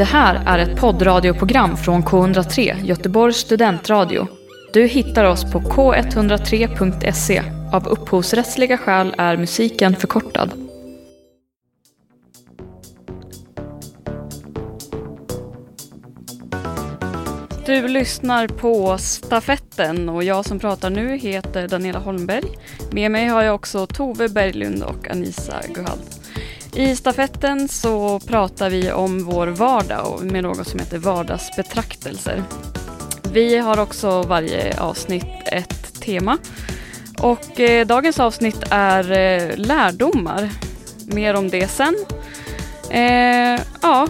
Det här är ett poddradioprogram från K103, Göteborgs studentradio. Du hittar oss på k103.se. Av upphovsrättsliga skäl är musiken förkortad. Du lyssnar på Stafetten och jag som pratar nu heter Daniela Holmberg. Med mig har jag också Tove Berglund och Anisa Guhald. I stafetten så pratar vi om vår vardag med något som heter vardagsbetraktelser. Vi har också varje avsnitt ett tema. Och eh, dagens avsnitt är eh, lärdomar. Mer om det sen. Eh, ja,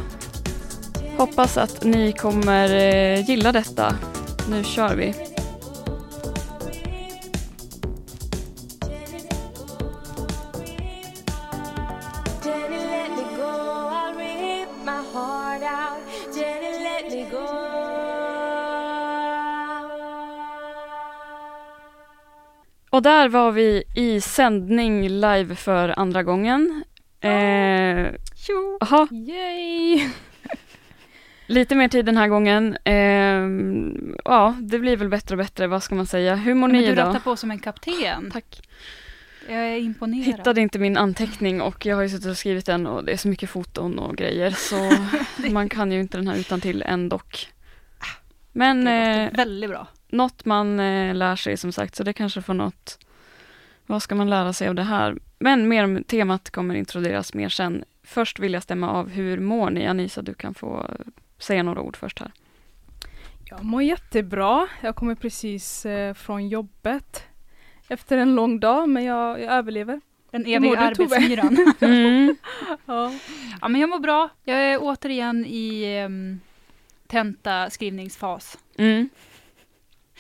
hoppas att ni kommer eh, gilla detta. Nu kör vi. Out. Jenny, let me go. Och där var vi i sändning live för andra gången. Eh, Tjo! aha, Yay! lite mer tid den här gången. Eh, ja, det blir väl bättre och bättre, vad ska man säga. Hur mår Men ni du idag? rattar på som en kapten. Tack. Jag är imponerad. Hittade inte min anteckning och jag har ju suttit och skrivit den och det är så mycket foton och grejer så man kan ju inte den här utan till ändå. Men Det eh, väldigt bra. något man eh, lär sig som sagt, så det kanske får något. Vad ska man lära sig av det här? Men mer om temat kommer introduceras mer sen. Först vill jag stämma av, hur mår ni? Anisa, du kan få säga några ord först här. Jag mår jättebra. Jag kommer precis eh, från jobbet efter en lång dag, men jag, jag överlever. Den eviga arbetsmyran. Mm. Ja. ja, men jag mår bra. Jag är återigen i um, tenta skrivningsfas. Mm.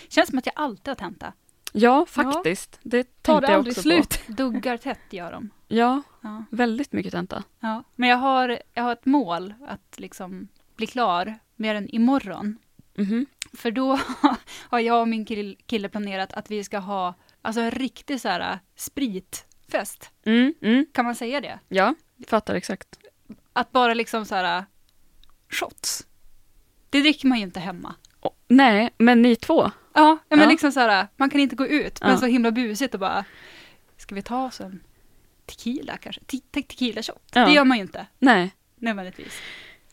Känns som att jag alltid har tenta. Ja, faktiskt. Det Tar tänkte det aldrig också slut? Duggar tätt gör de. på. Ja, Ja. väldigt mycket tenta. Ja. Men jag har, jag har ett mål att liksom bli klar mer än imorgon. Mhm. För då har jag och min kill- kille planerat att vi ska ha alltså en riktig så här spritfest. Mm, mm. Kan man säga det? Ja, fattar exakt. Att bara liksom så här shots. Det dricker man ju inte hemma. Oh, nej, men ni två? Ja, men Ja. liksom så här, man kan inte gå ut, men Ja. så himla busigt och bara, ska vi ta oss en tequila kanske? Te- te- tequila shot? Ja. Det gör man ju inte Nej. nödvändigtvis.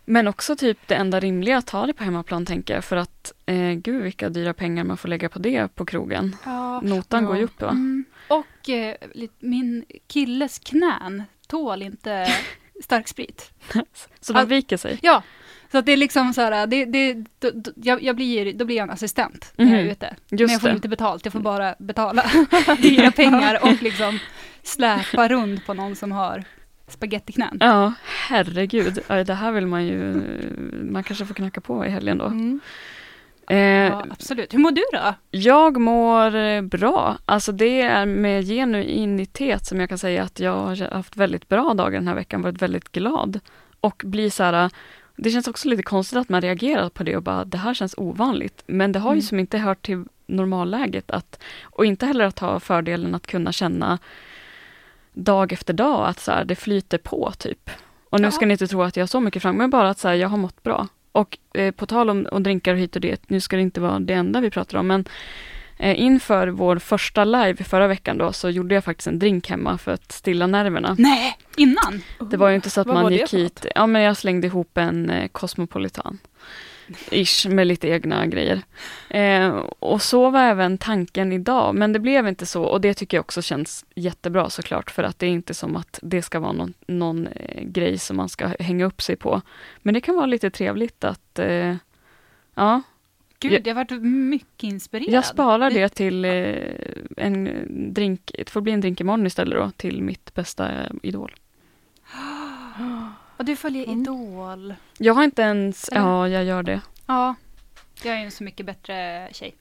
Men också typ det enda rimliga att ta det på hemmaplan tänker jag. För att eh, gud vilka dyra pengar man får lägga på det på krogen. Ja. Notan Ja. går ju upp va? Mm. Och eh, min killes knän tål inte stark sprit. Så de viker sig. Ja, så det är liksom så här, det, det, då, då, jag, blir, då blir jag en assistent när jag är Mhm. ute. Men Just jag får det. inte betalt, jag får bara betala dyra pengar och liksom släpa runt på någon som har spagettiknän. Ja, herregud. Det här vill man ju, man kanske får knacka på i helgen då. Mm. Eh, Ja, absolut. Hur mår du då? Jag mår bra. Alltså det är med genuinitet som jag kan säga att jag har haft väldigt bra dagar den här veckan, varit väldigt glad. Och blir så här, det känns också lite konstigt att man reagerar på det och bara, det här känns ovanligt. Men det har ju Mm. som inte hört till normalläget att, och inte heller att ha fördelen att kunna känna dag efter dag att så här, det flyter på typ. Och nu Ja. ska ni inte tro att jag har så mycket fram, men bara att så här, jag har mått bra. Och eh, på tal om och drinkar hit och dit, nu ska det inte vara det enda vi pratar om, men eh, inför vår första live förra veckan då, så gjorde jag faktiskt en drink hemma för att stilla nerverna. Nej, innan? Det var ju inte så att Vad man det gick hit, ja men jag slängde ihop en eh, Cosmopolitan. Ish, med lite egna grejer. Eh, och så var även tanken idag, men det blev inte så och det tycker jag också känns jättebra såklart för att det är inte som att det ska vara någon, någon eh, grej som man ska hänga upp sig på. Men det kan vara lite trevligt att, eh, ja, Gud, Jag- har varit mycket inspirerad. jag sparar det till eh, en drink, det får bli en drink imorgon istället då, till mitt bästa idol. Och du följer Mm. Idol. Jag har inte ens, Eller? ja jag gör det. Ja, jag är ju en så mycket bättre tjej.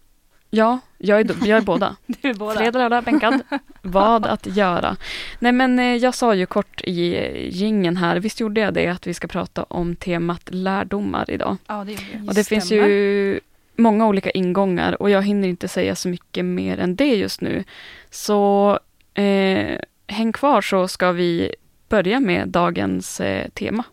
Ja, jag är, jag är båda. Du är båda. Fredag, lördag, bänkad. Vad att göra. Nej men eh, jag sa ju kort i gingen här, visst gjorde jag det, att vi ska prata om temat lärdomar idag. Ja, det gjorde jag. Och det finns Stämmer. ju många olika ingångar och jag hinner inte säga så mycket mer än det just nu. Så eh, häng kvar så ska vi börja med dagens eh, tema.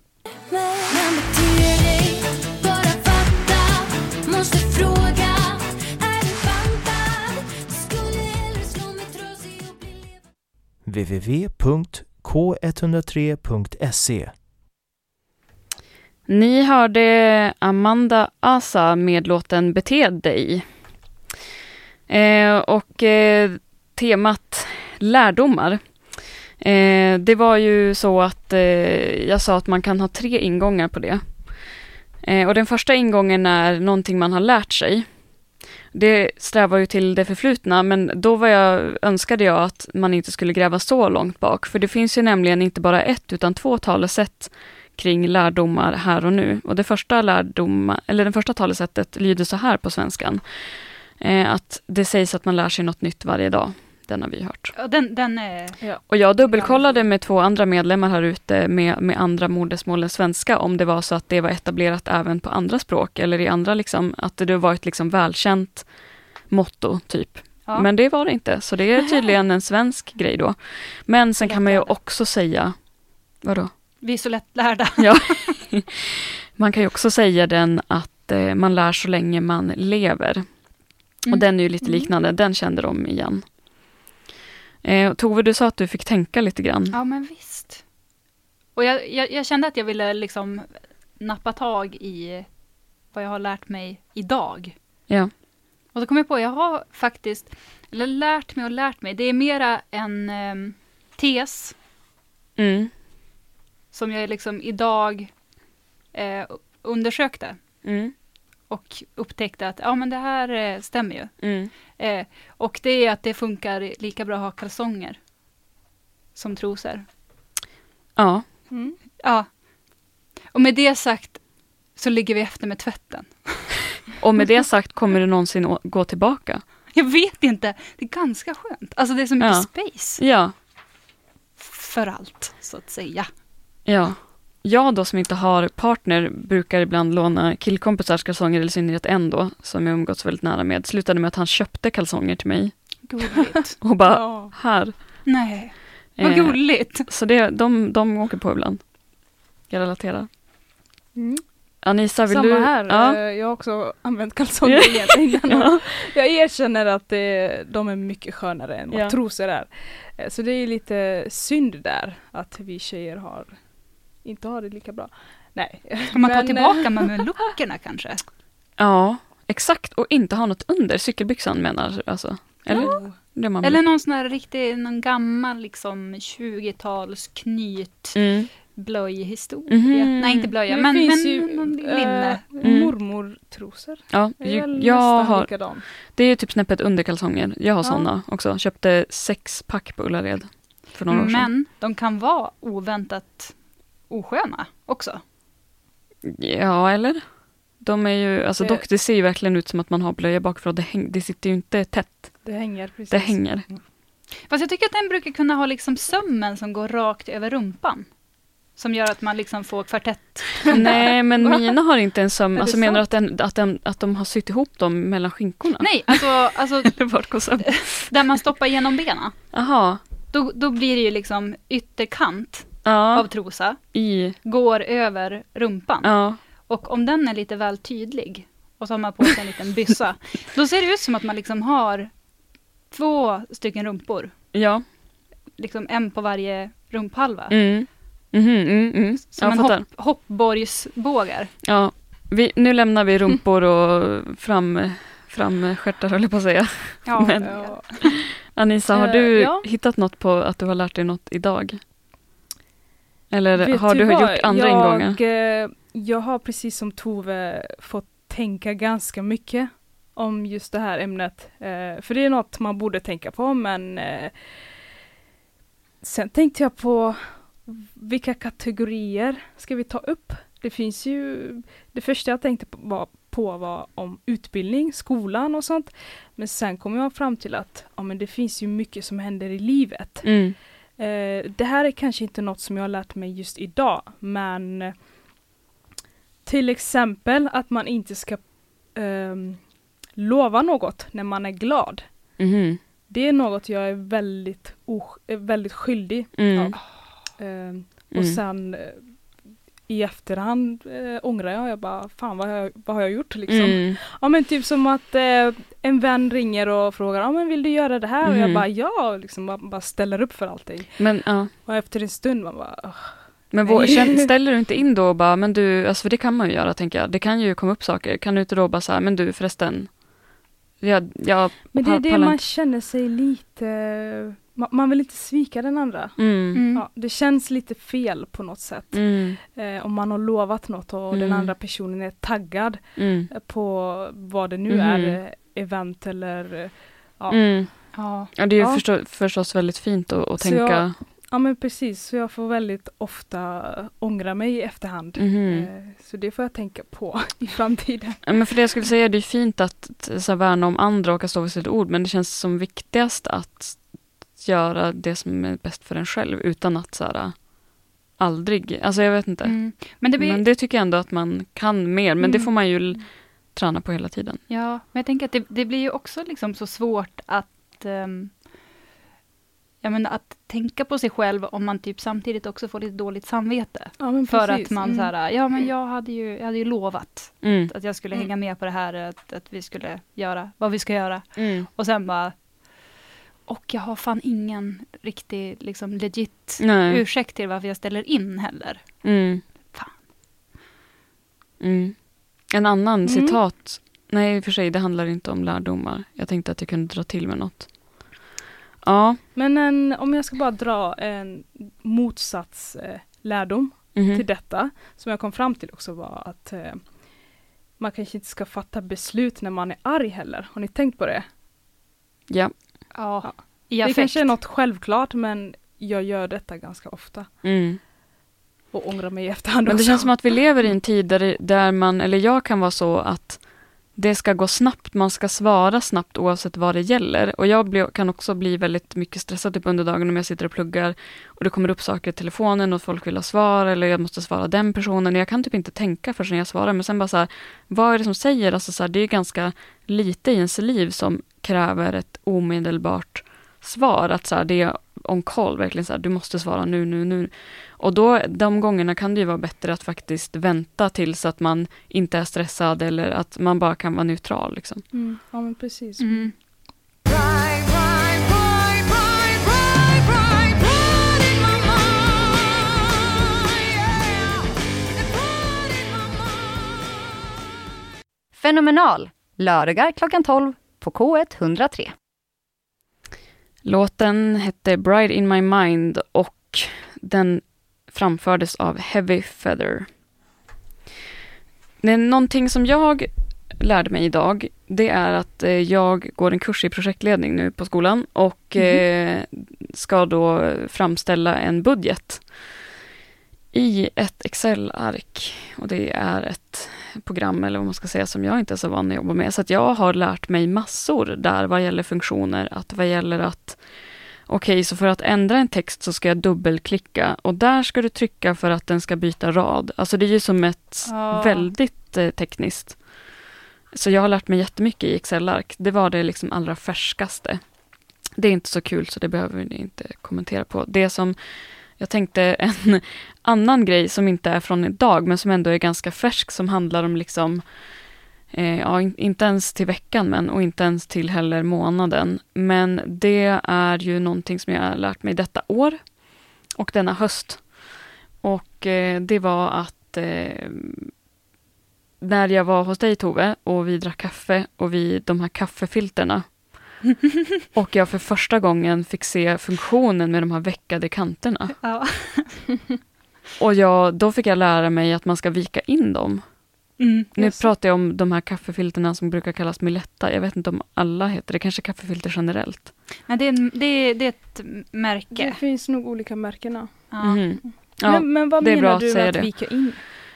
www.k103.se Ni hörde Amanda Asa med låten Bete dig. Eh, och eh, temat lärdomar Eh, det var ju så att eh, jag sa att man kan ha tre ingångar på det. Eh, och den första ingången är någonting man har lärt sig. Det strävar ju till det förflutna, men då var jag, önskade jag att man inte skulle gräva så långt bak, för det finns ju nämligen inte bara ett utan två talesätt kring lärdomar här och nu. Och det första lärdom, eller det första talesättet lyder så här på svenskan. Eh, att det sägs att man lär sig något nytt varje dag. Den har vi hört. Ja, den, den är... Och jag dubbelkollade med två andra medlemmar här ute med, med andra modersmål än svenska om det var så att det var etablerat även på andra språk eller i andra liksom, att det var ett liksom välkänt motto typ. Ja. Men det var det inte, så det är tydligen en svensk grej då. Men sen kan man ju också säga, vadå? Vi är så lättlärda. Ja. man kan ju också säga den att eh, man lär så länge man lever. Och Mm. den är ju lite liknande, den kände de igen. Eh, Tove, du sa att du fick tänka lite grann. Ja, men visst. Och jag, jag, jag kände att jag ville liksom nappa tag i vad jag har lärt mig idag. Ja. Och så kom jag på, jag har faktiskt, eller lärt mig och lärt mig, det är mera en em, tes Mm. som jag liksom idag eh, undersökte Mm. Och upptäckte att ja men det här eh, stämmer ju. Mm. Eh, och det är att det funkar lika bra att ha kalsonger som trosor. Ja. Mm. Ja. Och med det sagt så ligger vi efter med tvätten. Och med det sagt, kommer du någonsin gå tillbaka? Jag vet inte, det är ganska skönt. Alltså det är så mycket Ja. space Ja. för allt, så att säga. Ja. Jag då som inte har partner brukar ibland låna killkompisars kalsonger, eller i synnerhet en då, som jag umgåtts väldigt nära med. Slutade med att han köpte kalsonger till mig Gulligt. och bara, Ja. här. Nej, vad Eh, gulligt. Så det, de, de åker på ibland. Jag relaterar. Mm. Anissa, vill Samma du? här, Ja. eh, jag har också använt kalsonger egentligen. Ja. Jag erkänner att det, de är mycket skönare än vad Ja. trosor är. Eh, Så det är lite synd där att vi tjejer har inte har det lika bra. Nej. Ska man ta Men, eh, tillbaka mameluckerna kanske? ja, exakt. Och inte ha något under cykelbyxan menar alltså. Eller? Det man Eller någon sån här riktig, någon gammal liksom 20-tals knyt Mm. blöjhistoria. Mhm. Nej, inte blöja, men, finns men ju, någon eh, linne. Mm. Mormortrosor. Ja, Det är ju, jag har, likadan. det är ju typ snäppet under kalsonger. Jag har Ja. sådana också. Köpte sex pack på Ullared för några år sedan. Men de kan vara oväntat osköna också. Ja, eller? De är ju, alltså Det- dock det ser ju verkligen ut som att man har blöja bakifrån. Det, häng, det sitter ju inte tätt. Det hänger precis. Det hänger. Fast jag tycker att den brukar kunna ha liksom sömmen som går rakt över rumpan. Som gör att man liksom får kvartett. Nej, men mina har inte en söm. Alltså menar du att, den, att, den, att de har sytt ihop dem mellan skinkorna? Nej, alltså, alltså där man stoppar igenom benen. Jaha. Då, då blir det ju liksom ytterkant Ja, av trosa, i. går över rumpan. Ja. Och om den är lite väl tydlig och så har man på sig en liten byssa, då ser det ut som att man liksom har två stycken rumpor. Ja. Liksom en på varje rumphalva. Mm. Mhm, mm, mm. Som Jag en fattar. hopp, hoppborgsbågar. Ja. Vi, nu lämnar vi rumpor och fram, framstjärtar höll jag på att säga. Ja, Men- Ja. Anissa, har Eh, du ja. hittat något på att du har lärt dig något idag? Eller Vet har du vad? gjort andra jag, ingångar? eh, Jag har precis som Tove fått tänka ganska mycket om just det här ämnet. Eh, för det är något man borde tänka på men eh, sen tänkte jag på vilka kategorier ska vi ta upp? Det finns ju, det första jag tänkte på var, på var om utbildning, skolan och sånt. Men sen kom jag fram till att ja, men det finns ju mycket som händer i livet. Mm. Eh, det här är kanske inte något som jag har lärt mig just idag, men eh, till exempel att man inte ska ehm, lova något när man är glad. Mhm. Det är något jag är väldigt, väldigt skyldig. Mm. Ehm, och Mm. sen, eh, i efterhand eh, ångrar jag, jag bara fan vad har jag, vad har jag gjort liksom. Mm. Ja men typ som att eh, en vän ringer och frågar, ja men vill du göra det här? Och jag Mhm. bara ja, liksom bara, bara ställer upp för allting. Men, ja. Och efter en stund man bara, "Ugh." men vår, ställer du inte in då och bara, men du, alltså för det kan man ju göra tänker jag. Det kan ju komma upp saker. Kan du inte då bara så här, men du förresten. Jag, jag Men det är det man känner sig lite, man, man vill inte svika den andra. Mm. Mm. Ja, det känns lite fel på något sätt. Mm. Eh, om man har lovat något och den Mm. andra personen är taggad Mm. eh, på vad det nu Mhm. är, eh, event eller eh, ja. Mm. Ja. Ja, det är ju Ja. förstå, förstås väldigt fint att, att Så tänka. jag- Ja men precis, så jag får väldigt ofta ångra mig i efterhand. Mhm. Eh, Så det får jag tänka på i framtiden. Ja, Men för det jag skulle säga, det är fint att så här, värna om andra och att stå för sitt ord, men det känns som viktigast att göra det som är bäst för en själv utan att så här, aldrig, alltså jag vet inte. Mm. Men det blir, Men det tycker jag ändå att man kan mer, men det Mm. får man ju träna på hela tiden. Ja, men jag tänker att det, det blir ju också liksom så svårt att um, jag menar, att tänka på sig själv om man typ samtidigt också får lite dåligt samvete. Ja, men För att man Mm. så här, ja men jag hade ju, jag hade ju lovat Mm. att jag skulle Mm. hänga med på det här, att, att vi skulle göra vad vi ska göra. Mm. Och sen bara, och jag har fan ingen riktig liksom legit Nej. ursäkt till varför jag ställer in heller. Mm. Fan. Mm. En annan Mm. citat, nej i och för sig det handlar inte om lärdomar. Jag tänkte att jag kunde dra till med något. Ja. Men en, om jag ska bara dra en motsatslärdom eh, lärdom mhm. till detta, som jag kom fram till också var att eh, man kanske inte ska fatta beslut när man är arg heller. Har ni tänkt på det? Ja. Ja, i det kanske är något självklart men jag gör detta ganska ofta Mm. och ångrar mig i efterhand Men det också. känns som att vi lever i en tid där, där man, eller jag kan vara så att det ska gå snabbt, man ska svara snabbt oavsett vad det gäller. Och jag blir, kan också bli väldigt mycket stressad typ under dagen om jag sitter och pluggar och det kommer upp saker i telefonen och folk vill ha svar eller jag måste svara den personen. Jag kan typ inte tänka förrän jag svarar men sen bara så här, vad är det som säger? Alltså så här, det är ganska lite i ens liv som kräver ett omedelbart svar. Att så här, det är on call, verkligen så här, du måste svara nu, nu, nu. Och då, de gångerna kan det ju vara bättre att faktiskt vänta tills att man inte är stressad eller att man bara kan vara neutral. Liksom. Mm, ja men precis. Mm. Fenomenal! Lördagar klockan 12 på K103. Låten hette Bride in my mind och den framfördes av Heavy Feather. Någonting som jag lärde mig idag, det är att eh, jag går en kurs i projektledning nu på skolan och eh, ska då framställa en budget i ett Excel-ark. Och det är ett program, eller vad man ska säga, som jag inte är så van att jobba med. Så att jag har lärt mig massor där vad gäller funktioner, att vad gäller att Okej, så för att ändra en text så ska jag dubbelklicka och där ska du trycka för att den ska byta rad. Alltså det är ju som ett Ja. väldigt eh, tekniskt. Så jag har lärt mig jättemycket i Excel-ark. Det var det liksom allra färskaste. Det är inte så kul så det behöver ni inte kommentera på. Det som jag tänkte en annan grej som inte är från idag men som ändå är ganska färsk som handlar om liksom eh, ja, inte ens till veckan men och inte ens till heller månaden. Men det är ju någonting som jag har lärt mig detta år och denna höst. Och eh, det var att eh, när jag var hos dig Tove och vi drack kaffe och vi de här kaffefilterna och jag för första gången fick se funktionen med de här veckade kanterna. Ja. Och jag, då fick jag lära mig att man ska vika in dem. Mm. Nu pratar jag om de här kaffefilterna som brukar kallas Milletta. Jag vet inte om alla heter det. Kanske kaffefilter generellt. Nej, det, är, det, är, det är ett märke. Det finns nog olika märkena. Ja. Mhm. Ja, men, men vad menar att du att det. vika in?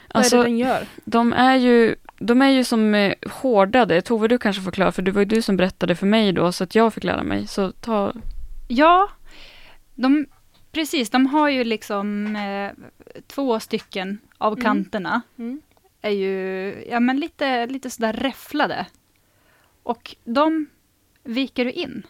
Vad är alltså, det den gör? de är ju de är ju som eh, hårdade. Tove, du kanske får förklara, för det var ju du som berättade för mig då, så att jag fick lära mig. Så ta... Ja, de, precis. De har ju liksom eh, två stycken av Mm. kanterna. Mm. Är ju ja, men lite, lite sådär räfflade. Och de viker du in.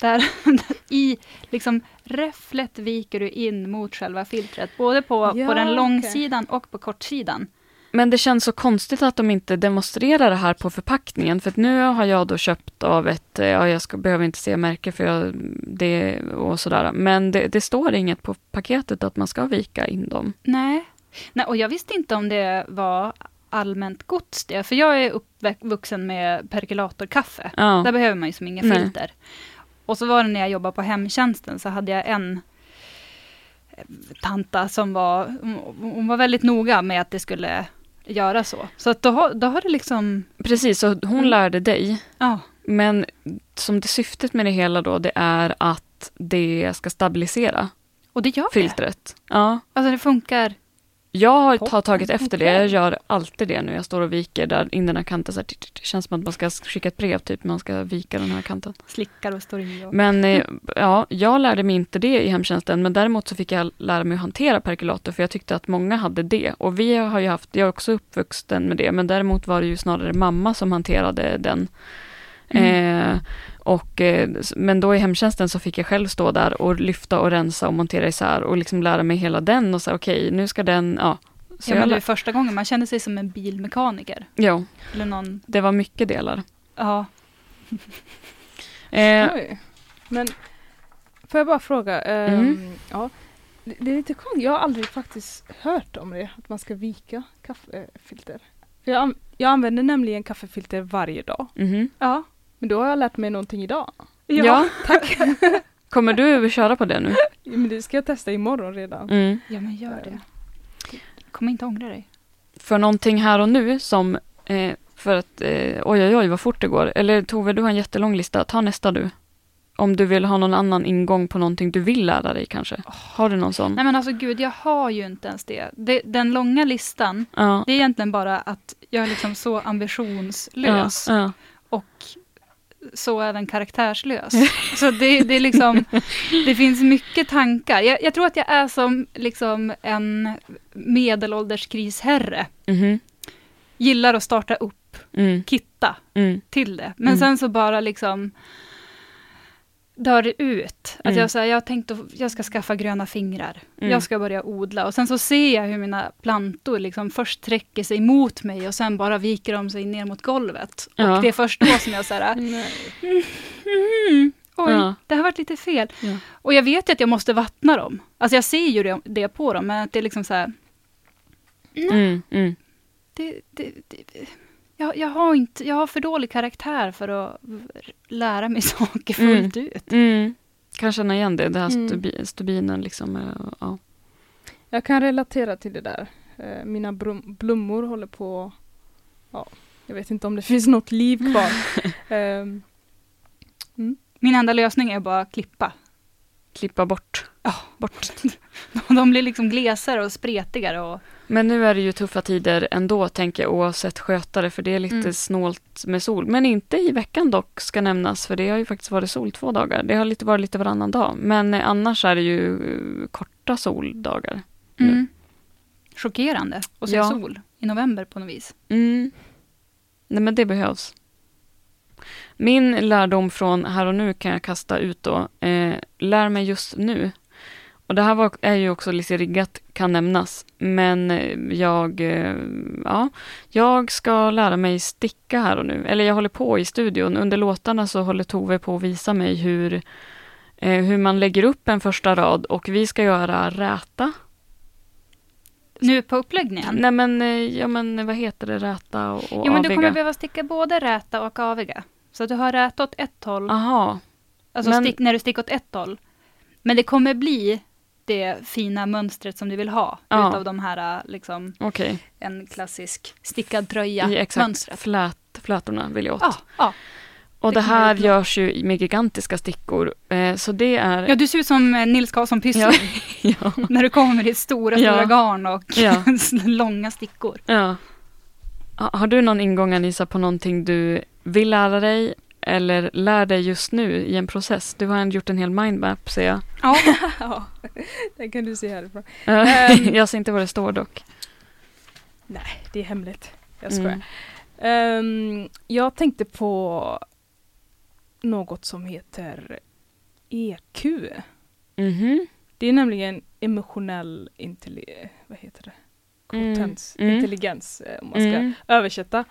Där i liksom räfflet viker du in mot själva filtret, både på, Ja, på den långsidan och på kortsidan. Men det känns så konstigt att de inte demonstrerar det här på förpackningen. För nu har jag då köpt av ett, eh, ja jag ska, behöver inte se märke för jag, det och sådär. Men det, det står inget på paketet att man ska vika in dem. Nej. Nej, och jag visste inte om det var allmänt gods det, för jag är uppvuxen med perkulatorkaffe. Ja. Där behöver man ju som inga Nej. Och så var det när jag jobbade på hemtjänsten, så hade jag en eh, tanta som var, hon- var väldigt noga med att det skulle göra så. Så att då, har- då har det liksom, Precis, så hon Mm. lärde dig. ja, Men som det syftet med det hela då, det är att det ska stabilisera och det gör det. filtret. Ja. Alltså det funkar. Jag har, tagit efter det. Jag gör alltid det nu. Jag står och viker där in den här kanten. Så här, det känns som att man ska skicka ett brev, typ. Man ska vika den här kanten. Slickar och står i och... Men eh, ja, jag lärde mig inte det i hemtjänsten. Men däremot så fick jag lära mig att hantera perkulator. För jag tyckte att många hade det. Och vi har ju haft, jag är också uppvuxen med det. Men däremot var det ju snarare mamma som hanterade den. Eh, och, eh, men då i hemtjänsten så fick jag själv stå där och lyfta och rensa och montera isär och liksom lära mig hela den och säga okej, nu ska den, ja. Så ja, men det är första gången man känner sig som en bilmekaniker. Jo, Eller någon, det var mycket delar. ja. Eh, Oj. Men får jag bara fråga? ehm, Mm. ja, det, är lite konstigt. Jag har aldrig faktiskt hört om det, att man ska vika kaffefilter. Jag, an- jag använder nämligen kaffefilter varje dag. mhm. Ja. Men då har jag lärt mig någonting idag. ja. tack. Kommer du köra på det nu? Men det ska jag testa imorgon redan. Mm. Ja, men gör det. Kommer inte ångra dig. För någonting här och nu som, eh, för att, eh, oj oj oj vad fort det går. Eller Tove, du har en jättelång lista. Ta nästa du. Om du vill ha någon annan ingång på någonting du vill lära dig kanske. Har du någon sån? Nej men alltså gud, jag har ju inte ens det. det den långa listan, Ja. det är egentligen bara att jag är liksom så ambitionslös. Ja, ja. Och så även karaktärslös. så det, det är liksom, det finns mycket tankar. Jag, jag tror att jag är som liksom en medelålders krisherre. Mhm. Gillar att starta upp, Mm. kitta Mm. till det. Men Mm. sen så bara liksom dör det ut. Att Mm. jag, så här, jag tänkte att jag ska skaffa gröna fingrar. Mm. Jag ska börja odla. Och sen så ser jag hur mina plantor liksom först sträcker sig mot mig och sen bara viker de sig ner mot golvet. Ja. Och det är först då som jag säger Nej. mm, oj, Ja. det har varit lite fel. Ja. Och jag vet ju att jag måste vattna dem. Alltså jag ser ju det, det på dem, men att det är liksom så här, Mm. Mm. det, det, det, jag, jag, har inte, jag har för dålig karaktär för att lära mig saker fullt ut. Mm. Kan känna igen det, det här Mm. stubi, stubinen liksom. eh, Ja. Jag kan relatera till det där. Eh, Mina blommor håller på... Ja, jag vet inte om det finns något liv kvar. Ehm, Min enda lösning är bara att klippa. Klippa bort. Ja. bort. De blir liksom glesare och spretigare. Och, Men nu är det ju tuffa tider ändå, tänker jag, oavsett skötare, för det är lite Mm. snålt med sol. Men inte i veckan dock, ska nämnas, för det har ju faktiskt varit sol två dagar. Det har lite varit lite varannan dag. Men eh, annars är det ju eh, korta soldagar. Nu. mm. Chockerande att se Ja. sol i november på något vis. Mm. Nej, men det behövs. Min lärdom från här och nu kan jag kasta ut då. Eh, lär mig just nu. Och det här var, är ju också lite riggat, kan nämnas. Men eh, jag, eh, ja, jag ska lära mig sticka här och nu. Eller jag håller på i studion. Under låtarna så håller Tove på att visa mig hur, eh, hur man lägger upp en första rad och vi ska göra räta. Nu på uppläggningen? Nej men, ja men vad heter det, räta och, och Jo, men du aviga? kommer behöva sticka både räta och aviga. Så du har räta åt ett håll, Aha, alltså men- stick, när du sticker åt ett håll. Men det kommer bli det fina mönstret som du vill ha. Ja. Utav de här, liksom, okej. en klassisk stickad I tröja-mönstret. flät, flätorna vill jag åt. Ja, ja. och det det här görs ju med gigantiska stickor. Eh, så det är... ja, du ser ut som eh, Nils Karlsson Pyssling. ja, När du kommer ditt stora, stora garn och långa stickor. ja. Ha- Har du någon ingång Anissa på någonting du vill lära dig eller lär dig just nu i en process? Du har gjort en hel mindmap ser jag. Ja, ja, det kan du se härifrån. Ehm. jag ser inte vad det står dock. Nej, det är hemligt. Jag skojar. Mm. Ehm, jag tänkte på något som heter EQ. Mhm. Det är nämligen emotionell intelli- vad heter det? Mm, Kompetens, mm. intelligens eh, om man ska Mm. översätta.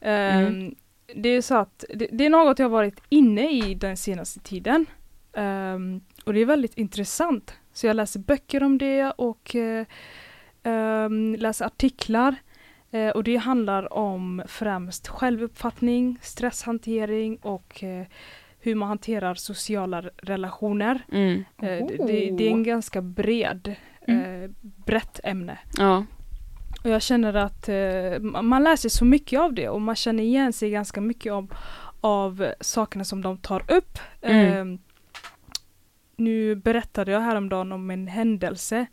Mm. Det är så att det, det är något jag varit inne i den senaste tiden. Ehm, och det är väldigt intressant. Så jag läser böcker om det och eh, ehm, läser artiklar. Eh, och det handlar om främst självuppfattning, stresshantering och eh, hur man hanterar sociala relationer. Mm. Eh, det, det, är en ganska bred, eh, brett ämne. Ja. Och jag känner att eh, ma- man lär sig så mycket av det och man känner igen sig ganska mycket av, av sakerna som de tar upp. Mm. Eh, nu berättade jag häromdagen om en händelse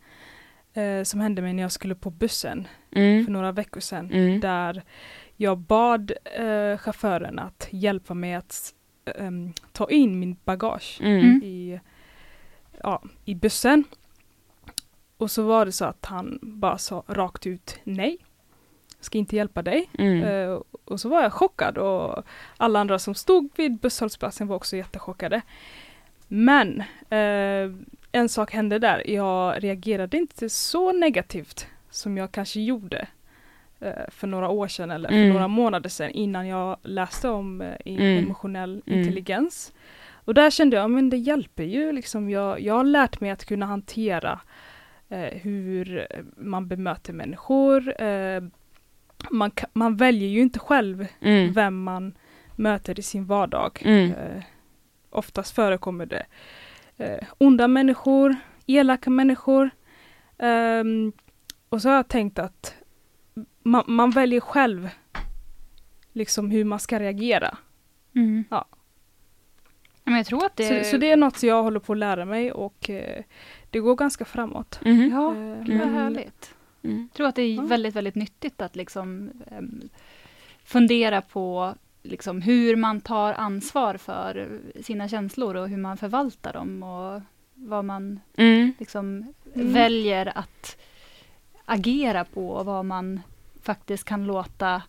eh, som hände mig när jag skulle på bussen för Mm. några veckor sedan. Mm. Där jag bad eh, chauffören att hjälpa mig att ehm, ta in min bagage. Mm. i, ja, i bussen. Och så var det så att han bara sa rakt ut nej. Ska inte hjälpa dig. Mm. Eh, och så var jag chockad och alla andra som stod vid busshållplatsen var också jättechockade. Men eh, en sak hände där. Jag reagerade inte så negativt som jag kanske gjorde eh, för några år sedan eller för Mm. några månader sedan innan jag läste om Mm. emotionell Mm. intelligens. Och där kände jag, men det hjälper ju liksom. Jag, jag har lärt mig att kunna hantera hur man bemöter människor. Eh, man, man väljer ju inte själv Mm. vem man möter i sin vardag. Mm. Eh, oftast förekommer det eh, onda människor, elaka människor. Ehm, och så har jag tänkt att man, man väljer själv liksom hur man ska reagera. Mm. Ja. Men jag tror att det... Så, så det är något jag håller på att lära mig och eh, det går ganska framåt. Mhm. Ja, det var men- härligt. Mm. Jag tror att det är väldigt, väldigt nyttigt att liksom em, fundera på liksom hur man tar ansvar för sina känslor och hur man förvaltar dem och vad man Mm. liksom Mm. väljer att agera på och vad man faktiskt kan låta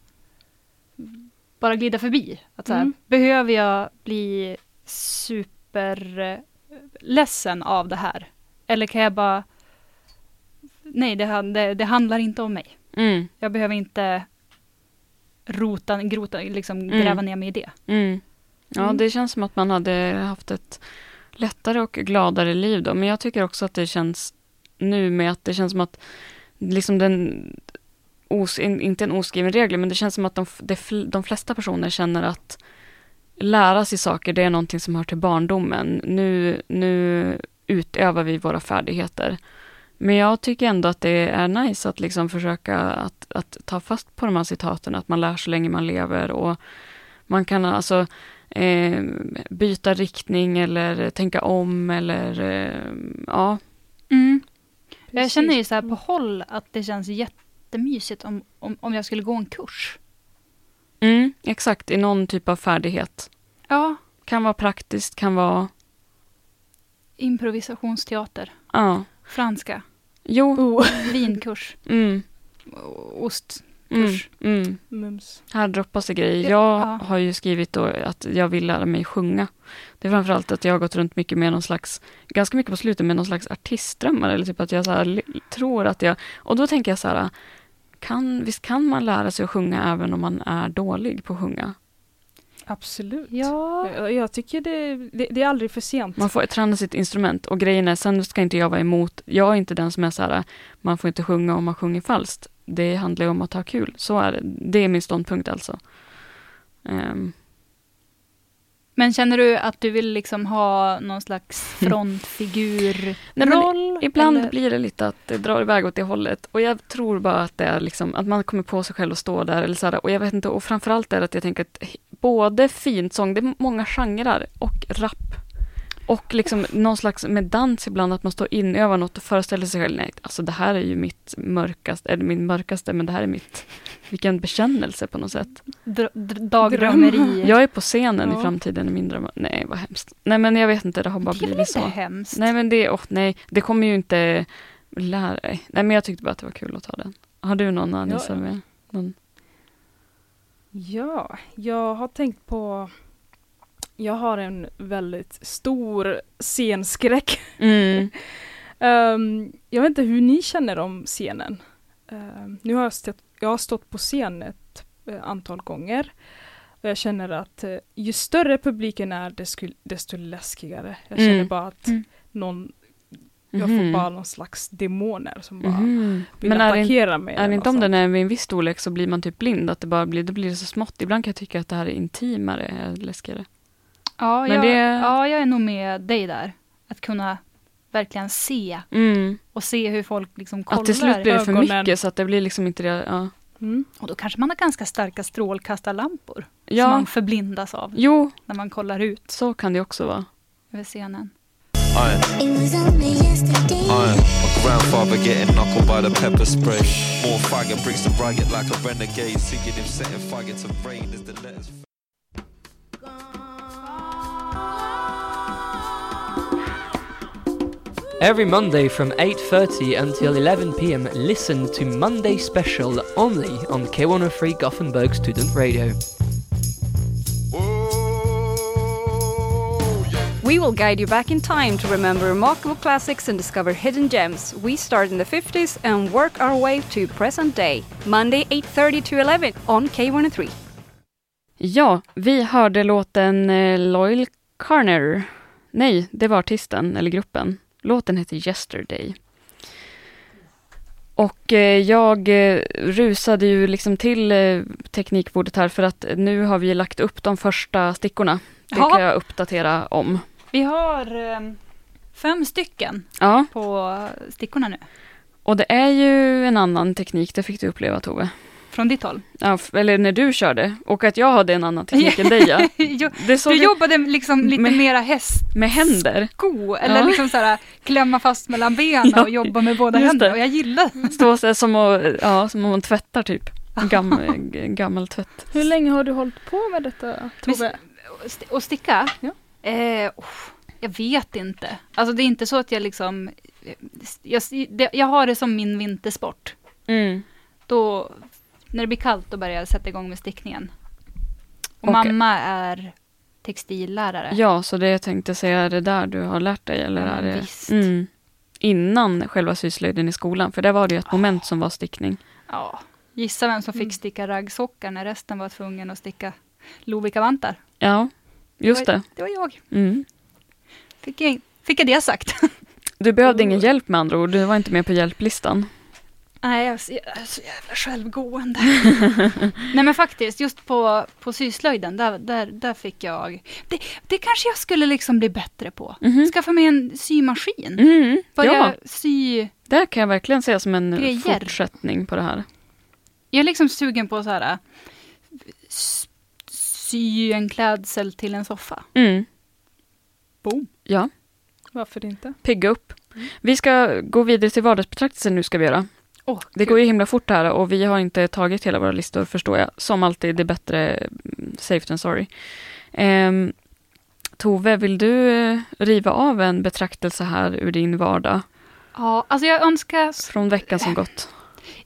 bara glida förbi. Att så här, Mm. Behöver jag bli superledsen av det här? Eller kan jag bara... Nej, det, det, det handlar inte om mig. Mm. Jag behöver inte rota, grota, liksom Mm. gräva ner mig i det. Mm. Ja, Mm. det känns som att man hade haft ett lättare och gladare liv då. Men jag tycker också att det känns nu med att det känns som att liksom den os, in- inte en oskriven regel, men det känns som att de, de flesta personer känner att lära sig saker, det är någonting som hör till barndomen. Nu, nu utövar vi våra färdigheter. Men jag tycker ändå att det är nice att liksom försöka att, att ta fast på de här citaten, att man lär så länge man lever och man kan alltså eh, byta riktning eller tänka om eller eh, ja. Mm. Jag känner ju så här på håll att det känns jättemysigt om, om, om jag skulle gå en kurs. Mm, exakt, i någon typ av färdighet. Ja, Kan vara praktiskt, kan vara, improvisationsteater, ja. franska, Jo, Oh, vinkurs, mm, ost. mm, mm. mums. Här droppas det grejer. Ja. Jag har ju skrivit då att jag vill lära mig sjunga. Det är framförallt att jag har gått runt mycket med någon slags, ganska mycket på slutet med någon slags artistdrömmar. Eller typ att jag så här, tror att jag, och då tänker jag så här, kan, visst kan man lära sig att sjunga även om man är dålig på att sjunga? Absolut. Ja. Jag, tycker det, det, det är aldrig för sent. Man får träna sitt instrument och grejen är, sen ska inte jag vara emot, jag är inte den som är så här, man får inte sjunga om man sjunger falskt. Det handlar ju om att ha kul, så är det. Det är min ståndpunkt alltså. Ehm, Men känner du att du vill liksom ha någon slags frontfigur Nej, men roll? Ibland eller? blir det lite att det drar iväg åt det hållet. Och jag tror bara att det är liksom, att man kommer på sig själv att stå där. Eller så här, och jag vet inte, och framförallt är det att jag tänker att både fint sång, det är många genrer, och rap. Och liksom någon slags med dans ibland, att man står inövar något och föreställer sig själv, nej, alltså det här är ju mitt mörkaste, eller min mörkaste, men det här är mitt, vilken bekännelse på något sätt. Dr- dr- dagdrömmeri. Jag är på scenen Ja. i framtiden i min dröm. Nej, vad hemskt. Nej, men jag vet inte, det har bara det är väl blivit inte så. hemskt? Nej men det, oh, nej, det kommer ju inte lära Nej men jag tyckte bara att det var kul att ta den. Har du någon Anissa ja. med? Någon? Ja, jag har tänkt på jag har en väldigt stor scenskräck. Mm. Ehm, jag vet inte hur ni känner om scenen. Ehm, nu har jag, stått, jag har stått på scen ett eh, antal gånger. Och jag känner att eh, ju större publiken är desto, desto läskigare. Jag känner Mm. bara att Mm. någon, jag Mhm. får bara någon slags demoner som bara Mhm. vill Men är det, attackera mig. är eller det inte något om den är vid en viss storlek så blir man typ blind? Att det bara blir, då blir det så smått. Ibland kan jag tycka att det här är intimare, är läskigare. Ja, Men jag, det- ja, jag är nog med dig där. Att kunna verkligen se Mm. och se hur folk liksom kollar. Att till slut blir det för ögonen. mycket så att det blir liksom inte det. Ja. Mm. Och då kanske man har ganska starka strålkastarlampor. Som ja. man förblindas av Jo, när man kollar ut så kan det också vara. över scenen. Iron, It was only yesterday. iron. My grandfather getting knuckled by the pepper spray. More faggot bricks to brag like a renegade. Seeking him setting faggot to rain as the letters. Every Monday from 8:30 until 11 p.m. listen to Monday Special only on K103 Gothenburg Student Radio. We will guide you back in time to remember remarkable classics and discover hidden gems. We start in the 50s and work our way to present day. Monday 8.30 to 11 on K103. Ja, vi hörde låten eh, Loyal Carner. Nej, det var artisten eller gruppen. Låten heter Yesterday. Och eh, jag eh, rusade ju liksom till eh, teknikbordet här för att nu har vi lagt upp de första stickorna. Det Ja. kan jag uppdatera om. Vi har eh, fem stycken Ja, på stickorna nu. och det är ju en annan teknik, det fick du uppleva Tove. Från ditt håll. Ja, eller när du körde. Och att jag hade en annan teknik än dig ja. Det du jobbade liksom lite Med- mera hästsko, med händer. eller Ja. liksom såhär klämma fast mellan benen Ja, och jobba med båda just händerna. Och jag gillar Stå så här som, att, ja, som om man tvättar typ. Gam, gammal tvätt. Hur länge har du hållit på med detta Tove? Och sticka? Ja. Eh, oh, jag vet inte. Alltså det är inte så att jag liksom... Jag, det, jag har det som min vintersport. Mm. Då, när det blir kallt, då börjar jag sätta igång med stickningen. Och Okej. mamma är textillärare. Ja, så det jag tänkte säga, är det där du har lärt dig? Eller Ja, är det, visst. mm, innan själva syslöjden i skolan? För där var det ju ett moment som var stickning. Ja, gissa vem som Mm. fick sticka raggsockar när resten var tvungen att sticka Lovikkavantar. Ja, just det. Det var jag. Mm. Fick jag, fick jag det sagt. Du behövde ingen hjälp med andra ord, du var inte med på hjälplistan. Nej, jag är så- jag är så jävla självgående. Nej men faktiskt, just på, på syslöjden, där, där, där fick jag... Det, det kanske jag skulle liksom bli bättre på. Mhm. Skaffa mig en symaskin. Mm. Börja Ja, sy... det kan jag verkligen säga som en Grejer. fortsättning på det här. Jag är liksom sugen på så här... Sy en klädsel till en soffa. Mm. Boom. Ja, Varför inte? pigga upp. Vi ska gå vidare till vardagsbetraktelsen nu ska vi göra. Åh, Det går ju himla fort här och vi har inte tagit hela våra listor förstår jag. Som alltid, det är bättre mm, safe than sorry. Ehm, Tove, vill du eh, riva av en betraktelse här ur din vardag Ja, alltså jag önskar... från veckan som gått?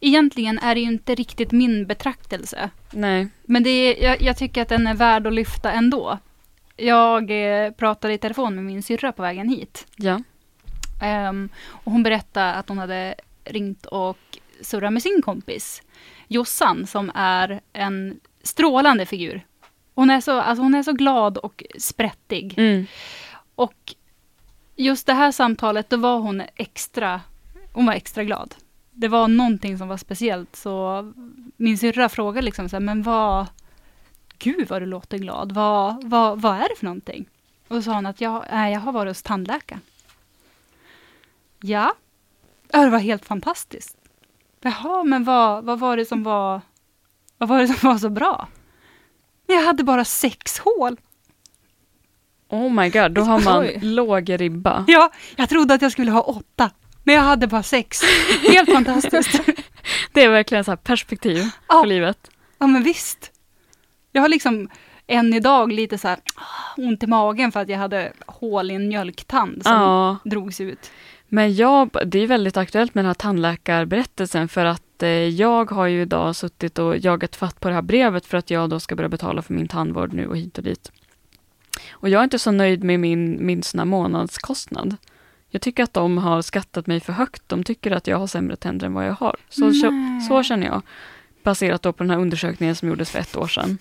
Egentligen är det ju inte riktigt min betraktelse. Nej. Men det är, jag, jag tycker att den är värd att lyfta ändå. Jag eh, pratade i telefon med min syrra på vägen hit. Ja. Ehm, och hon berättade att hon hade ringt och surrat med sin kompis Jossan som är en strålande figur. Hon är så, alltså hon är så glad och sprättig. Mm. Och just det här samtalet, då var hon extra, hon var extra glad. Det var någonting som var speciellt, så min syrra frågade liksom så här, men vad, gud vad du låter glad, vad, vad, vad är det för någonting? Och då sa hon att jag, nej, jag har varit hos tandläkaren. Ja, ja det var helt fantastiskt. Jaha, men vad, vad var det som var, vad var det som var så bra? Jag hade bara sex hål. Oh my god, då har man Oj. låg ribba. Ja, jag trodde att jag skulle ha åtta. Men jag hade bara sex. Helt fantastiskt. Det är verkligen så här perspektiv Ja. på livet. Ja, men visst. Jag har liksom än idag lite så här ont i magen för att jag hade hål i en mjölktand som Ja, drogs ut. men jag, det är väldigt aktuellt med den här tandläkarberättelsen för att eh, jag har ju idag suttit och jagat fatt på det här brevet för att jag då ska börja betala för min tandvård nu och hit och dit. Och jag är inte så nöjd med min, min månadskostnad. Jag tycker att de har skattat mig för högt. De tycker att jag har sämre tänder än vad jag har. Så, så, Nej. så känner jag. Baserat då på den här undersökningen som gjordes för ett år sedan.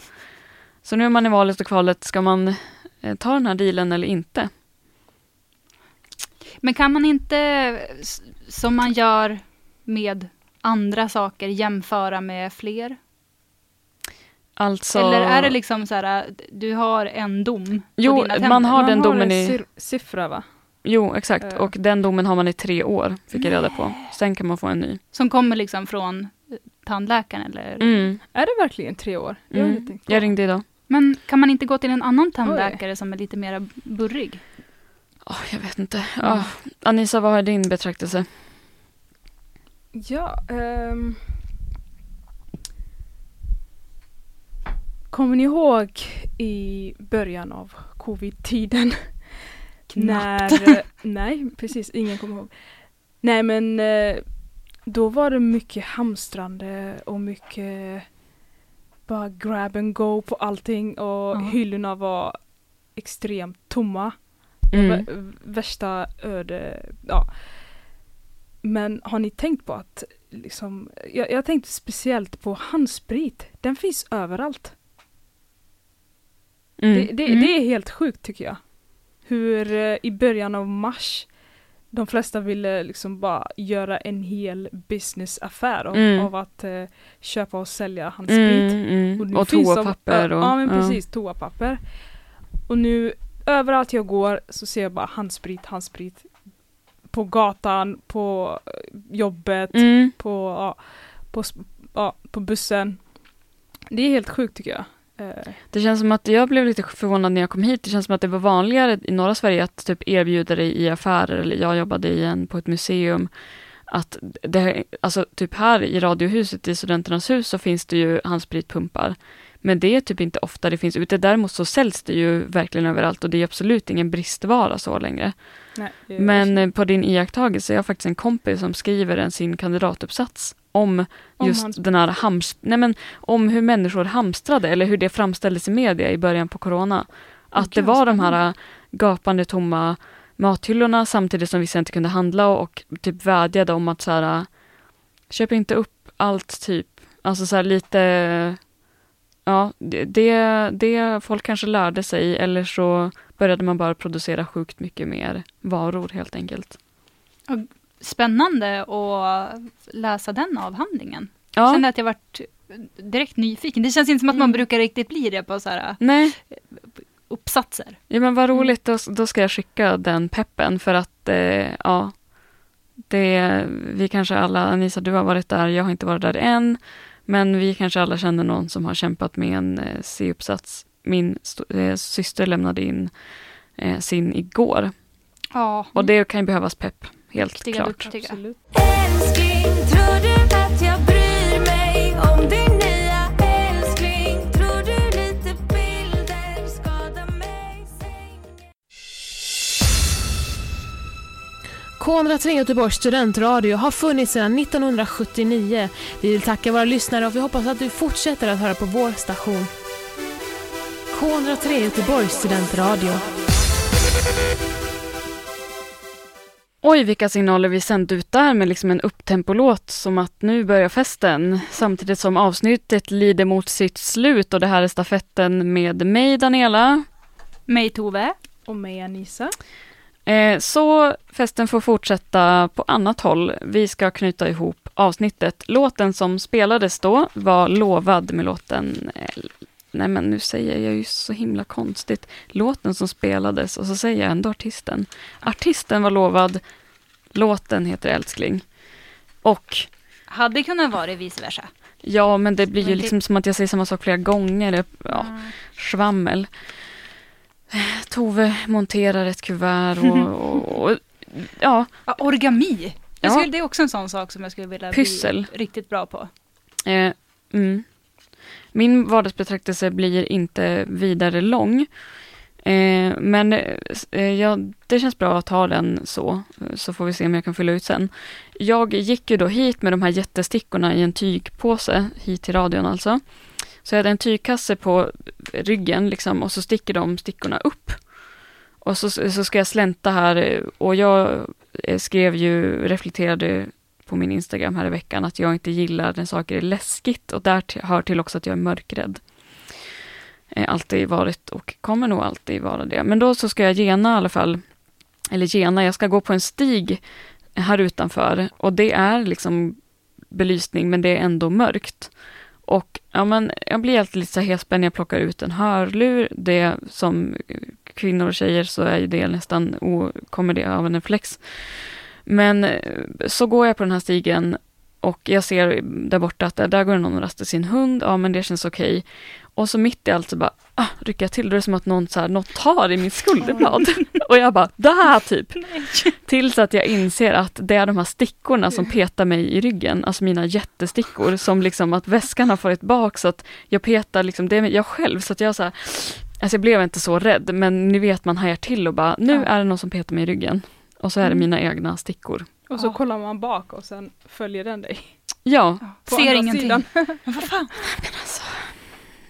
Så nu är man i valet och kvalet. Ska man eh, ta den här dealen eller inte? Men kan man inte, som man gör med andra saker, jämföra med fler? Alltså, Eller är det liksom så här, du har en dom på Jo, man har den Man domen en i... sir- siffra va? Jo, exakt. Eh. Och den domen har man i tre år, fick jag reda på. Sen kan man få en ny. Som kommer liksom från eh, tandläkaren eller? Mm. Är det verkligen tre år? Jag, Mm. Jag ringde idag. Men kan man inte gå till en annan tandläkare som är lite mer burrig? Åh, jag vet inte. Ja. Anissa, vad är din betraktelse? Ja, ehm. Kommer ni ihåg i början av covid-tiden? När, eh, nej, precis, ingen kommer ihåg. Nej men eh, då var det mycket hamstrande och mycket bara grab and go på allting och Ja. hyllorna var extremt tomma. Mm. Värsta öde, ja. Men har ni tänkt på att liksom, jag, jag tänkte speciellt på handsprit. Den finns överallt. Mm. Det, det, Mm. det är helt sjukt tycker jag. Hur eh, i början av mars de flesta ville liksom bara göra en hel businessaffär av, Mm. av att eh, köpa och sälja handsprit. Mm, mm. nu Och de- toapapper. ja, Och, ja men precis, toapapper. Och nu överallt jag går så ser jag bara handsprit, handsprit. På gatan, på eh, jobbet, Mm. på, ja, på, ja, på bussen. Det är helt sjukt tycker jag. Eh. Det känns som att jag blev lite förvånad när jag kom hit. Det känns som att det var vanligare i norra Sverige att typ erbjuda dig i affärer, eller jag jobbade i en på ett museum, att det, alltså typ här i Radiohuset i Studenternas hus så finns det ju handspritpumpar. Men det är typ inte ofta det finns ute. Däremot så säljs det ju verkligen överallt och det är absolut ingen bristvara så längre. nej, det Men på din iakttagelse, jag har faktiskt en kompis som skriver en sin kandidatuppsats om Om just hans- den här hams nej men, om hur människor hamstrade eller hur det framställdes i media i början på corona. Att det Gud, var de här äh, gapande tomma mathyllorna samtidigt som vissa inte kunde handla och typ vädjade om att så här, äh, köp inte upp allt typ. Alltså så här lite, ja, det, det, folk kanske lärde sig eller så började man bara producera sjukt mycket mer varor helt enkelt. Spännande att läsa den avhandlingen. Ja, Kände att jag vart direkt nyfiken. Det känns inte som att man Mm. brukar riktigt bli det på så här nej, uppsatser. Ja men vad roligt, då, då ska jag skicka den peppen för att eh, ja, det, vi kanske alla, Anissa du har varit där, jag har inte varit där än, men vi kanske alla känner någon som har kämpat med en eh, C-uppsats. Min eh, syster lämnade in eh, sin igår Ja, och det kan ju behövas pepp, helt Duktiga, klart. duktiga. Absolut. K103 Göteborgs studentradio har funnits sedan 1979. Vi vill tacka våra lyssnare och vi hoppas att du fortsätter att höra på vår station. K103 Göteborgs studentradio. Oj, vilka signaler vi sänt ut där med liksom en upptempolåt som att nu börjar festen. Samtidigt som avsnittet lider mot sitt slut och det här är stafetten med mig Daniela. mig Tove. Och mig Anissa. Eh, så festen får fortsätta på annat håll. Vi ska knyta ihop avsnittet. Låten som spelades då var Lovad med låten eh, Nej men nu säger jag ju så himla konstigt. Låten som spelades och så säger jag ändå artisten. Artisten var lovad. Låten heter Älskling. Och Hade kunnat vara vice versa. ja, men det blir ju Men det- liksom som att jag säger samma sak flera gånger. Ja, svammel. Tove monterar ett kuvert och, och, och ja, Ja, origami. Ja. skulle, det är också en sån sak som jag skulle vilja Pyssel. bli riktigt bra på. Eh, mm. Min vardagsbetraktelse blir inte vidare lång. Eh, men eh, ja, det känns bra att ha den så, så får vi se om jag kan fylla ut sen. Jag gick ju då hit med de här jättestickorna i en tygpåse, hit till radion alltså. Så jag hade en tygkasse på ryggen liksom och så sticker de stickorna upp. Och så, så ska jag slänta här eh, och jag eh, skrev ju, reflekterade på min Instagram här i veckan att jag inte gillar när saker är läskigt och där hör till också att jag är mörkrädd. Eh, alltid varit och kommer nog alltid vara det. Men då så ska jag gena i alla fall, eller gena, jag ska gå på en stig här utanför och det är liksom belysning men det är ändå mörkt. Och ja, men jag blir alltid lite så här häspen när jag plockar ut en hörlur. Det som kvinnor och tjejer så är ju det nästan, o, kommer det av en reflex. Men eh, så går jag på den här stigen och jag ser där borta att där, där går någon och rastar sin hund. Ja, men det känns okej. Och så mitt i allt så bara ah, rycker jag till. Då är det som att någon, så här, något tar i mitt skulderblad. och jag bara, det här typ. Tills att jag inser att det är de här stickorna som petar mig i ryggen. Alltså mina jättestickor. Som liksom att väskan har farit bak så att jag petar liksom, det är jag själv. Så att jag så här, alltså jag blev inte så rädd. Men ni vet man hajar till och bara, nu Ja. är det någon som petar mig i ryggen. Och så är det Mm. mina egna stickor. Och så Ja. kollar man bak och sen följer den dig. Ja, På Ser ingenting. sidan. Men vad fan.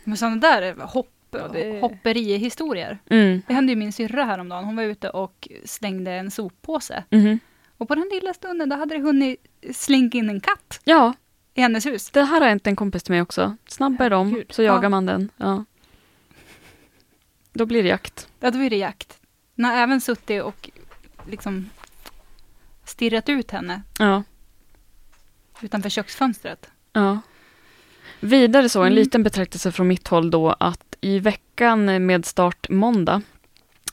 Men sådana där är hopp, Ja, det- hopperihistorier. mm. Det hände ju min syrra häromdagen. Hon var ute och slängde en soppåse. mhm. Och på den lilla stunden då hade det hunnit slinka in en katt ja, i hennes hus. det här har hänt en kompis till mig också. Snabb är de, så jagar Ja. man den. Ja. Då blir det jakt. Ja, då är det jakt. Den har även suttit och liksom stirrat ut henne Ja. utanför köksfönstret. Ja. Vidare så, en Mm. liten betraktelse från mitt håll då att i veckan med start måndag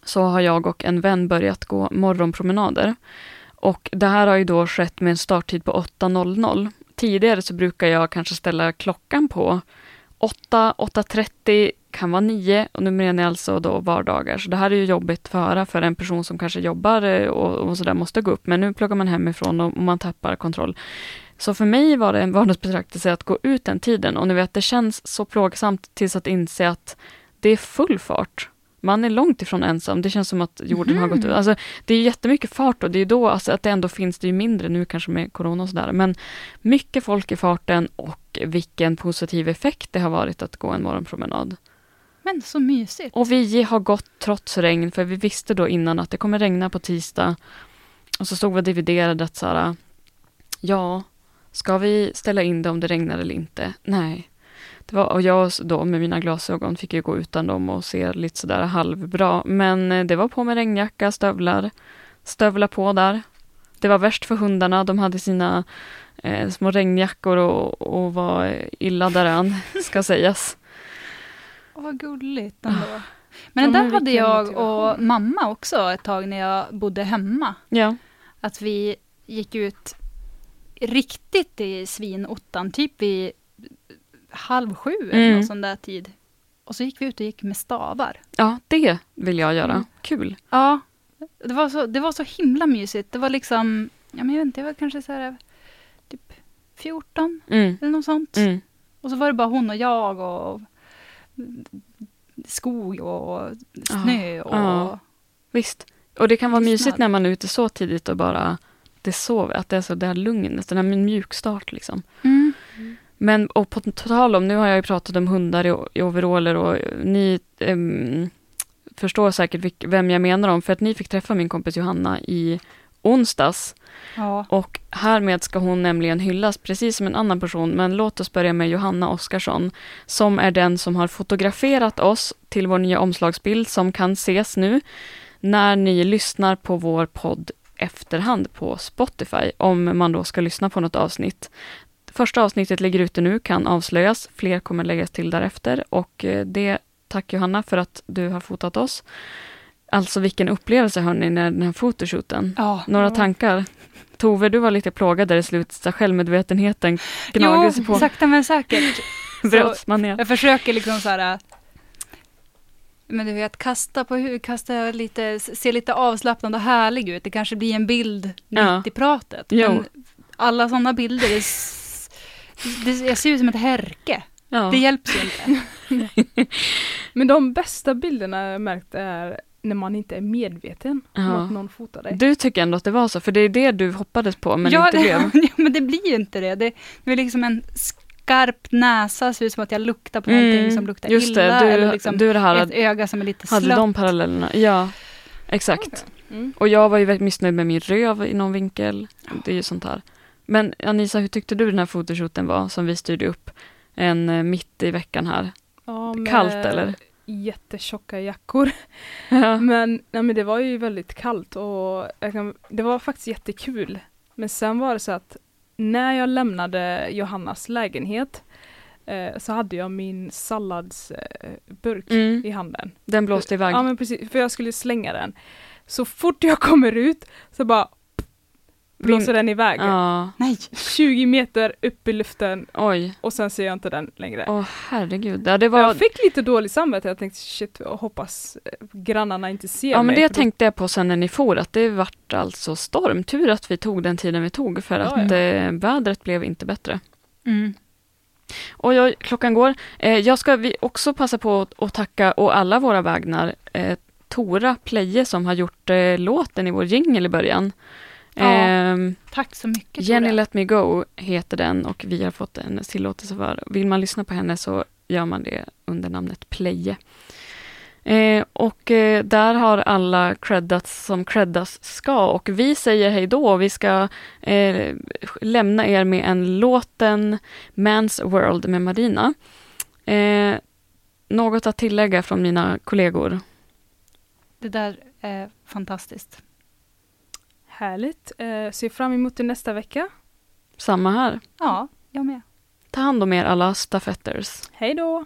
så har jag och en vän börjat gå morgonpromenader. Och det här har ju då skett med en starttid på 8.00. Tidigare så brukar jag kanske ställa klockan på 8, 8.30, kan vara 9 och nu menar jag alltså då vardagar. Så det här är ju jobbigt att höra för en person som kanske jobbar eh, och, och sådär måste gå upp. Men nu plockar man hemifrån och, och man tappar kontroll. Så för mig var det en vardagsbetraktelse att gå ut den tiden och ni vet, det känns så plågsamt tills att inse att det är full fart. Man är långt ifrån ensam. Det känns som att jorden har gått ut. Alltså, det är jättemycket fart och det är då alltså, att det ändå finns, det är mindre nu kanske med corona och sådär, men mycket folk i farten och vilken positiv effekt det har varit att gå en morgonpromenad. Men så mysigt. Och vi har gått trots regn, för vi visste då innan att det kommer regna på tisdag. Och så stod vi och dividerade att så här, ja, ska vi ställa in det om det regnar eller inte? Nej. Det var, och jag då med mina glasögon fick ju gå utan dem och se lite sådär halvbra. Men eh, det var på med regnjacka, stövlar, stövla på där. Det var värst för hundarna, de hade sina eh, små regnjackor och, och var illa däran, ska sägas. Åh, vad gulligt ändå. Ah. Men det där hade jag motivation. och mamma också ett tag när jag bodde hemma. Ja. Att vi gick ut riktigt i svinottan, typ vid halv sju eller Mm. någon sån där tid. Och så gick vi ut och gick med stavar. ja, det vill jag göra. Mm. Kul. Ja, det var, så, det var så himla mysigt. Det var liksom, ja men jag vet inte, det var kanske så här typ 14 Mm. eller något sånt. Mm. Och så var det bara hon och jag och skog och snö och... ja. Visst. Och det kan vara Tystnad. mysigt när man är ute så tidigt och bara det sover, att det är så där lugnet, den här mjukstart liksom. Mm. Men och på tal om, nu har jag ju pratat om hundar i, i overaller och ni ehm, förstår säkert vilk, vem jag menar om, för att ni fick träffa min kompis Johanna i onsdags. Ja. Och härmed ska hon nämligen hyllas precis som en annan person, men låt oss börja med Johanna Oskarsson, som är den som har fotograferat oss till vår nya omslagsbild som kan ses nu när ni lyssnar på vår podd efterhand på Spotify, om man då ska lyssna på något avsnitt. Första avsnittet ligger ute nu, kan avslöjas, fler kommer läggas till därefter och eh, det, tack Johanna för att du har fotat oss. Alltså vilken upplevelse hörni, när den här fotoshooten. ja. Några tankar? Tove, du var lite plågad där i slutet, självmedvetenheten gnagde sig Jo, på. sakta men säkert. Jag försöker liksom så här... Men du vet, kasta på huvudet, kasta lite, se lite avslappnad och härlig ut. Det kanske blir en bild Ja. mitt i pratet. Jo. Men alla sådana bilder, det, det, jag ser ut som ett härke. Ja. Det hjälps ju inte. Men de bästa bilderna jag märkt är när man inte är medveten om Ja. att någon fotar dig. Du tycker ändå att det var så, för det är det du hoppades på, men ja, inte det, blev. ja, men det blir ju inte det. Det, det är liksom en skarp näsa, ser ut som att jag luktar på Mm, någonting som luktar just det, illa. du- eller liksom du det här- ett öga som är lite Hade slött. de parallellerna? Ja, exakt. Mm. Och jag var ju väldigt missnöjd med min röv i någon vinkel. Det är ju sånt här. Men Anisa, hur tyckte du den här fotoshooten var som vi styrde upp en eh, mitt i veckan här? Ja, med Kallt eller? Jättetjocka jackor. Ja. Men, nej, men det var ju väldigt kallt och kan, det var faktiskt jättekul. Men sen var det så att när jag lämnade Johannas lägenhet eh, så hade jag min salladsburk eh, Mm, i handen. den blåste iväg. Ja men precis, för jag skulle slänga den. Så fort jag kommer ut så bara blåser den iväg. Ja, Nej, 20 meter upp i luften oj. och sen ser jag inte den längre. Åh herregud. Ja, det var... Jag fick lite dåligt samvete, jag tänkte shit, jag hoppas eh, grannarna inte ser Ja men mig. det då- tänkte jag på sen när ni for, att det vart alltså storm. Tur att vi tog den tiden vi tog för Ja, att ja. eh, vädret blev inte bättre. mm. Och jag, klockan går. Eh, jag ska vi också passa på att, tacka å alla våra vägnar eh, Tora Pleje som har gjort eh, låten i vår jingel i början. Ja, Ehm, tack så mycket. Jenny. Let Me Go heter den och vi har fått hennes tillåtelse för. Vill man lyssna på henne så gör man det under namnet Pleje. Eh, och eh, där har alla creddats som creddas ska och vi säger hej då. Vi ska eh, lämna er med en låten Man's World med Marina. Eh, något att tillägga från mina kollegor? Det där är fantastiskt. Härligt. Eh, ser fram emot det nästa vecka. Samma här. Ja, jag med. Ta hand om er alla stafetters. Hej då!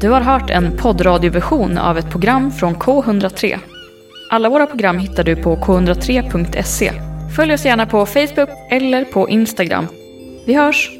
Du har hört en poddradioversion av ett program från K103. Alla våra program hittar du på k103.se. Följ oss gärna på Facebook eller på Instagram. Vi hörs!